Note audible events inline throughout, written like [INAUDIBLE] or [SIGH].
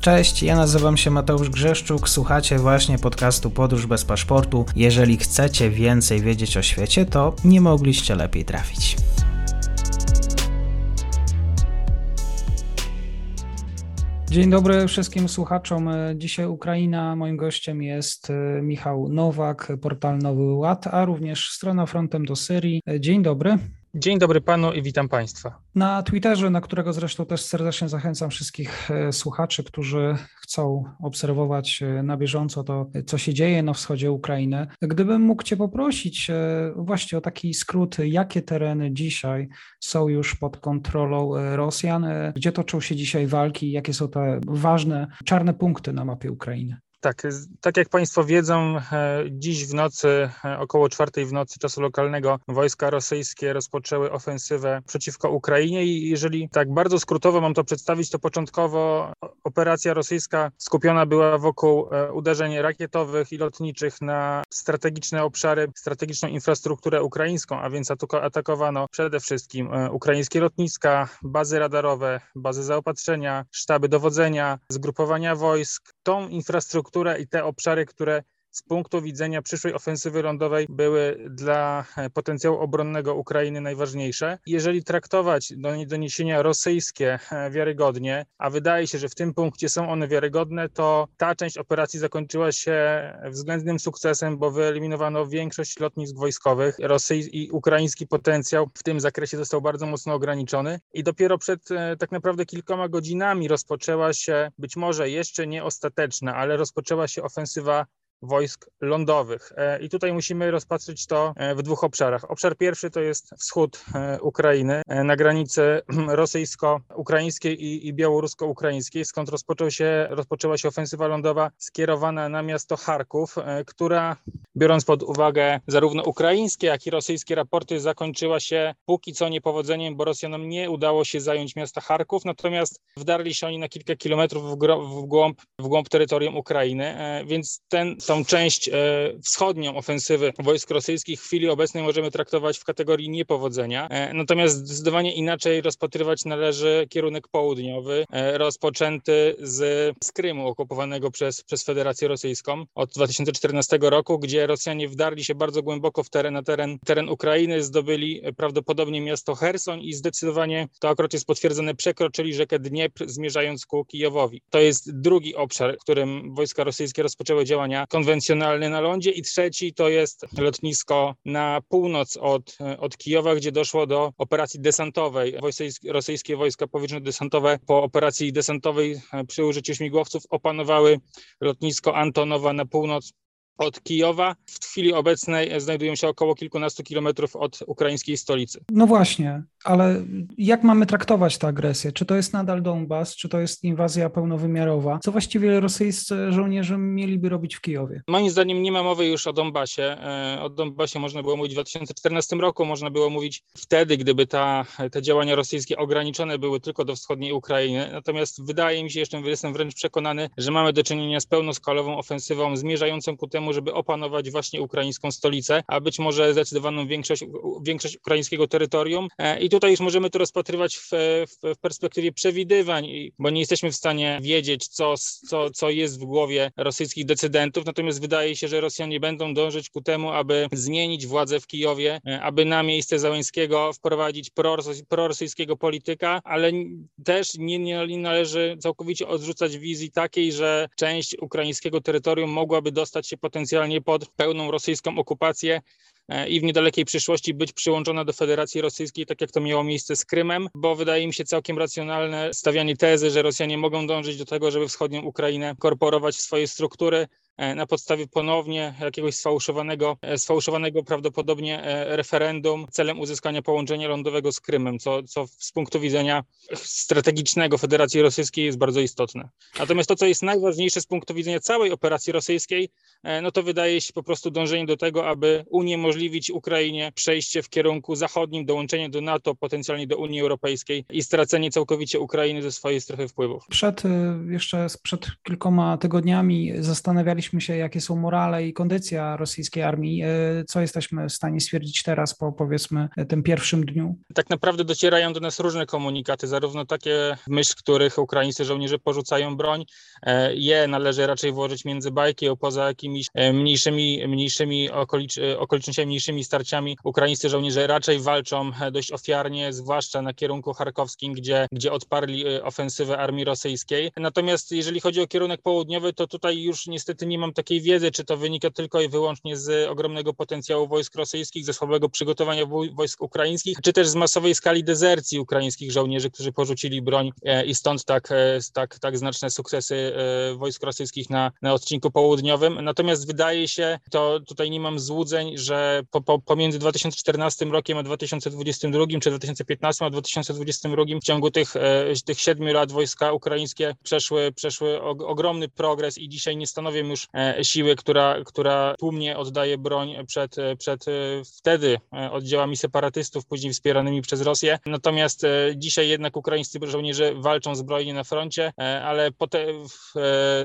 Cześć, ja nazywam się Mateusz Grzeszczuk, słuchacie właśnie podcastu Podróż bez paszportu. Jeżeli chcecie więcej wiedzieć o świecie, to nie mogliście lepiej trafić. Dzień dobry wszystkim słuchaczom. Dzisiaj Ukraina. Moim gościem jest e, Michał Nowak, portal Nowy Ład, a również strona frontem do Syrii. Dzień dobry. Dzień dobry panu i witam państwa. Na Twitterze, na którego zresztą też serdecznie zachęcam wszystkich e, słuchaczy, którzy chcą obserwować e, na bieżąco to, co się dzieje na wschodzie Ukrainy. Gdybym mógł Cię poprosić e, właśnie o taki skrót, jakie tereny dzisiaj są już pod kontrolą Rosjan, gdzie toczą się dzisiaj walki, jakie są te ważne czarne punkty na mapie Ukrainy? Tak, tak jak Państwo wiedzą, e, dziś w nocy, e, około czwartej w nocy czasu lokalnego, wojska rosyjskie rozpoczęły ofensywę przeciwko Ukrainie i jeżeli tak bardzo skrótowo mam to przedstawić, to początkowo operacja rosyjska skupiona była wokół e, uderzeń rakietowych i lotniczych na strategiczne obszary, strategiczną infrastrukturę ukraińską, a więc atakowano przede wszystkim ukraińskie lotniska, bazy radarowe, bazy zaopatrzenia, sztaby dowodzenia, zgrupowania wojsk. Tą infrastrukturę infrastrukturę i te obszary, które z punktu widzenia przyszłej ofensywy lądowej były dla e, potencjału obronnego Ukrainy najważniejsze. Jeżeli traktować doniesienia rosyjskie e, wiarygodnie, a wydaje się, że w tym punkcie są one wiarygodne, to ta część operacji zakończyła się względnym sukcesem, bo wyeliminowano większość lotnisk wojskowych. I ukraiński potencjał w tym zakresie został bardzo mocno ograniczony i dopiero przed e, tak naprawdę kilkoma godzinami rozpoczęła się, być może jeszcze nie ostateczna, ale rozpoczęła się ofensywa wojsk lądowych. E, I tutaj musimy rozpatrzyć to e, w dwóch obszarach. Obszar pierwszy to jest wschód e, Ukrainy, na granicy [CLEARS THROAT] rosyjsko-ukraińskiej i, białorusko-ukraińskiej, skąd rozpoczął się, rozpoczęła się ofensywa lądowa skierowana na miasto Charków, która biorąc pod uwagę zarówno ukraińskie, jak i rosyjskie raporty, zakończyła się póki co niepowodzeniem, bo Rosjanom nie udało się zająć miasta Charków, natomiast wdarli się oni na kilka kilometrów w, w, głąb, w głąb terytorium Ukrainy, więc ten tą część e, wschodnią ofensywy wojsk rosyjskich w chwili obecnej możemy traktować w kategorii niepowodzenia. E, natomiast zdecydowanie inaczej rozpatrywać należy kierunek południowy, e, rozpoczęty z, z Krymu okupowanego przez, przez Federację Rosyjską od 2014 roku, gdzie Rosjanie wdarli się bardzo głęboko w teren, na teren, teren Ukrainy, zdobyli prawdopodobnie miasto Herson i zdecydowanie, to akurat jest potwierdzone, przekroczyli rzekę Dniepr, zmierzając ku Kijowowi. To jest drugi obszar, w którym wojska rosyjskie rozpoczęły działania konwencjonalny na lądzie i trzeci to jest lotnisko na północ od, od Kijowa, gdzie doszło do operacji desantowej. rosyjskie wojska powietrzno-desantowe po operacji desantowej przy użyciu śmigłowców opanowały lotnisko Antonowa na północ od Kijowa. W chwili obecnej znajdują się około kilkunastu kilometrów od ukraińskiej stolicy. No właśnie, ale jak mamy traktować tę agresję? Czy to jest nadal Donbas, czy to jest inwazja pełnowymiarowa? Co właściwie rosyjscy żołnierze mieliby robić w Kijowie? Moim zdaniem nie ma mowy już o Donbasie. E, o Donbasie można było mówić w 2014 roku, można było mówić wtedy, gdyby ta, te działania rosyjskie ograniczone były tylko do wschodniej Ukrainy. Natomiast wydaje mi się, jeszcze jestem wręcz przekonany, że mamy do czynienia z pełnoskalową ofensywą zmierzającą ku temu, żeby opanować właśnie ukraińską stolicę, a być może zdecydowaną większość, większość ukraińskiego terytorium. E, I tutaj już możemy to rozpatrywać w, w, w perspektywie przewidywań, bo nie jesteśmy w stanie wiedzieć, co, co, co jest w głowie rosyjskich decydentów. Natomiast wydaje się, że Rosjanie będą dążyć ku temu, aby zmienić władzę w Kijowie, e, aby na miejsce Załęskiego wprowadzić prorosyjskiego polityka, ale też nie, nie należy całkowicie odrzucać wizji takiej, że część ukraińskiego terytorium mogłaby dostać się potencjalnie pod pełną rosyjską okupację i w niedalekiej przyszłości być przyłączona do Federacji Rosyjskiej, tak jak to miało miejsce z Krymem, bo wydaje mi się całkiem racjonalne stawianie tezy, że Rosjanie mogą dążyć do tego, żeby wschodnią Ukrainę korporować w swoje struktury, E, na podstawie ponownie jakiegoś sfałszowanego, e, sfałszowanego prawdopodobnie e, referendum celem uzyskania połączenia lądowego z Krymem, co, co z punktu widzenia strategicznego Federacji Rosyjskiej jest bardzo istotne. Natomiast to, co jest najważniejsze z punktu widzenia całej operacji rosyjskiej, no to wydaje się po prostu dążenie do tego, aby uniemożliwić Ukrainie przejście w kierunku zachodnim, dołączenie do NATO, potencjalnie do Unii Europejskiej i stracenie całkowicie Ukrainy ze swojej strefy wpływów. Przed, jeszcze przed kilkoma tygodniami zastanawialiśmy przyjrzeliśmy się, jakie są morale i kondycja rosyjskiej armii. Co jesteśmy w stanie stwierdzić teraz po powiedzmy tym pierwszym dniu? Tak naprawdę docierają do nas różne komunikaty, zarówno takie, w myśl których ukraińscy żołnierze porzucają broń, je należy raczej włożyć między bajki, poza jakimiś mniejszymi, mniejszymi okolicz, okolicznościami, mniejszymi starciami ukraińscy żołnierze raczej walczą dość ofiarnie, zwłaszcza na kierunku charkowskim, gdzie, gdzie odparli ofensywę armii rosyjskiej. Natomiast jeżeli chodzi o kierunek południowy, to tutaj już niestety nie mam takiej wiedzy, czy to wynika tylko i wyłącznie z ogromnego potencjału wojsk rosyjskich, ze słabego przygotowania wojsk ukraińskich, czy też z masowej skali dezercji ukraińskich żołnierzy, którzy porzucili broń e, i stąd tak, e, tak, tak znaczne sukcesy e, wojsk rosyjskich na, na odcinku południowym. Natomiast wydaje się, to tutaj nie mam złudzeń, że po, po, pomiędzy 2014 rokiem a 2022, czy 2015 a 2022 w ciągu tych, tych siedmiu lat wojska ukraińskie przeszły, przeszły ogromny progres i dzisiaj nie stanowią już siły, która, która tłumnie oddaje broń przed, przed wtedy oddziałami separatystów, później wspieranymi przez Rosję. Natomiast dzisiaj jednak ukraińscy żołnierze walczą zbrojnie na froncie, ale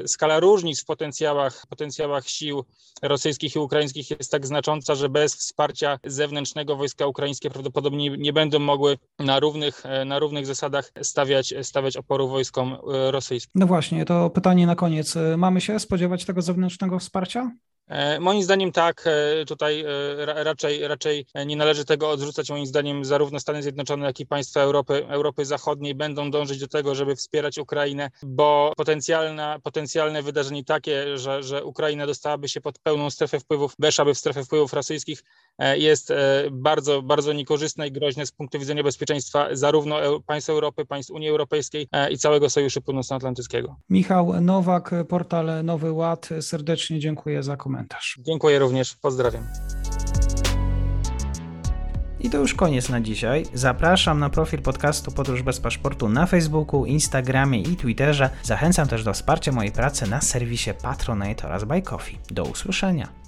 skala różnic w potencjałach, potencjałach sił rosyjskich i ukraińskich jest tak znacząca, że bez wsparcia zewnętrznego wojska ukraińskie prawdopodobnie nie będą mogły na równych, na równych zasadach stawiać, stawiać oporu wojskom rosyjskim. No właśnie, to pytanie na koniec. Mamy się spodziewać tego zewnętrznego wsparcia? E, moim zdaniem tak, e, tutaj e, raczej, raczej nie należy tego odrzucać. Moim zdaniem zarówno Stany Zjednoczone, jak i państwa Europy, Europy Zachodniej będą dążyć do tego, żeby wspierać Ukrainę, bo potencjalna, potencjalne wydarzenie takie, że, że Ukraina dostałaby się pod pełną strefę wpływów, weszłaby w strefę wpływów rosyjskich, jest bardzo, bardzo niekorzystne i groźne z punktu widzenia bezpieczeństwa zarówno państw Europy, państw Unii Europejskiej i całego Sojuszu Północnoatlantyckiego. Michał Nowak, portal Nowy Ład. Serdecznie dziękuję za komentarz. Dziękuję również, pozdrawiam. I to już koniec na dzisiaj. Zapraszam na profil podcastu Podróż bez paszportu na Facebooku, Instagramie i Twitterze. Zachęcam też do wsparcia mojej pracy na serwisie Patronite oraz Buy Coffee. Do usłyszenia.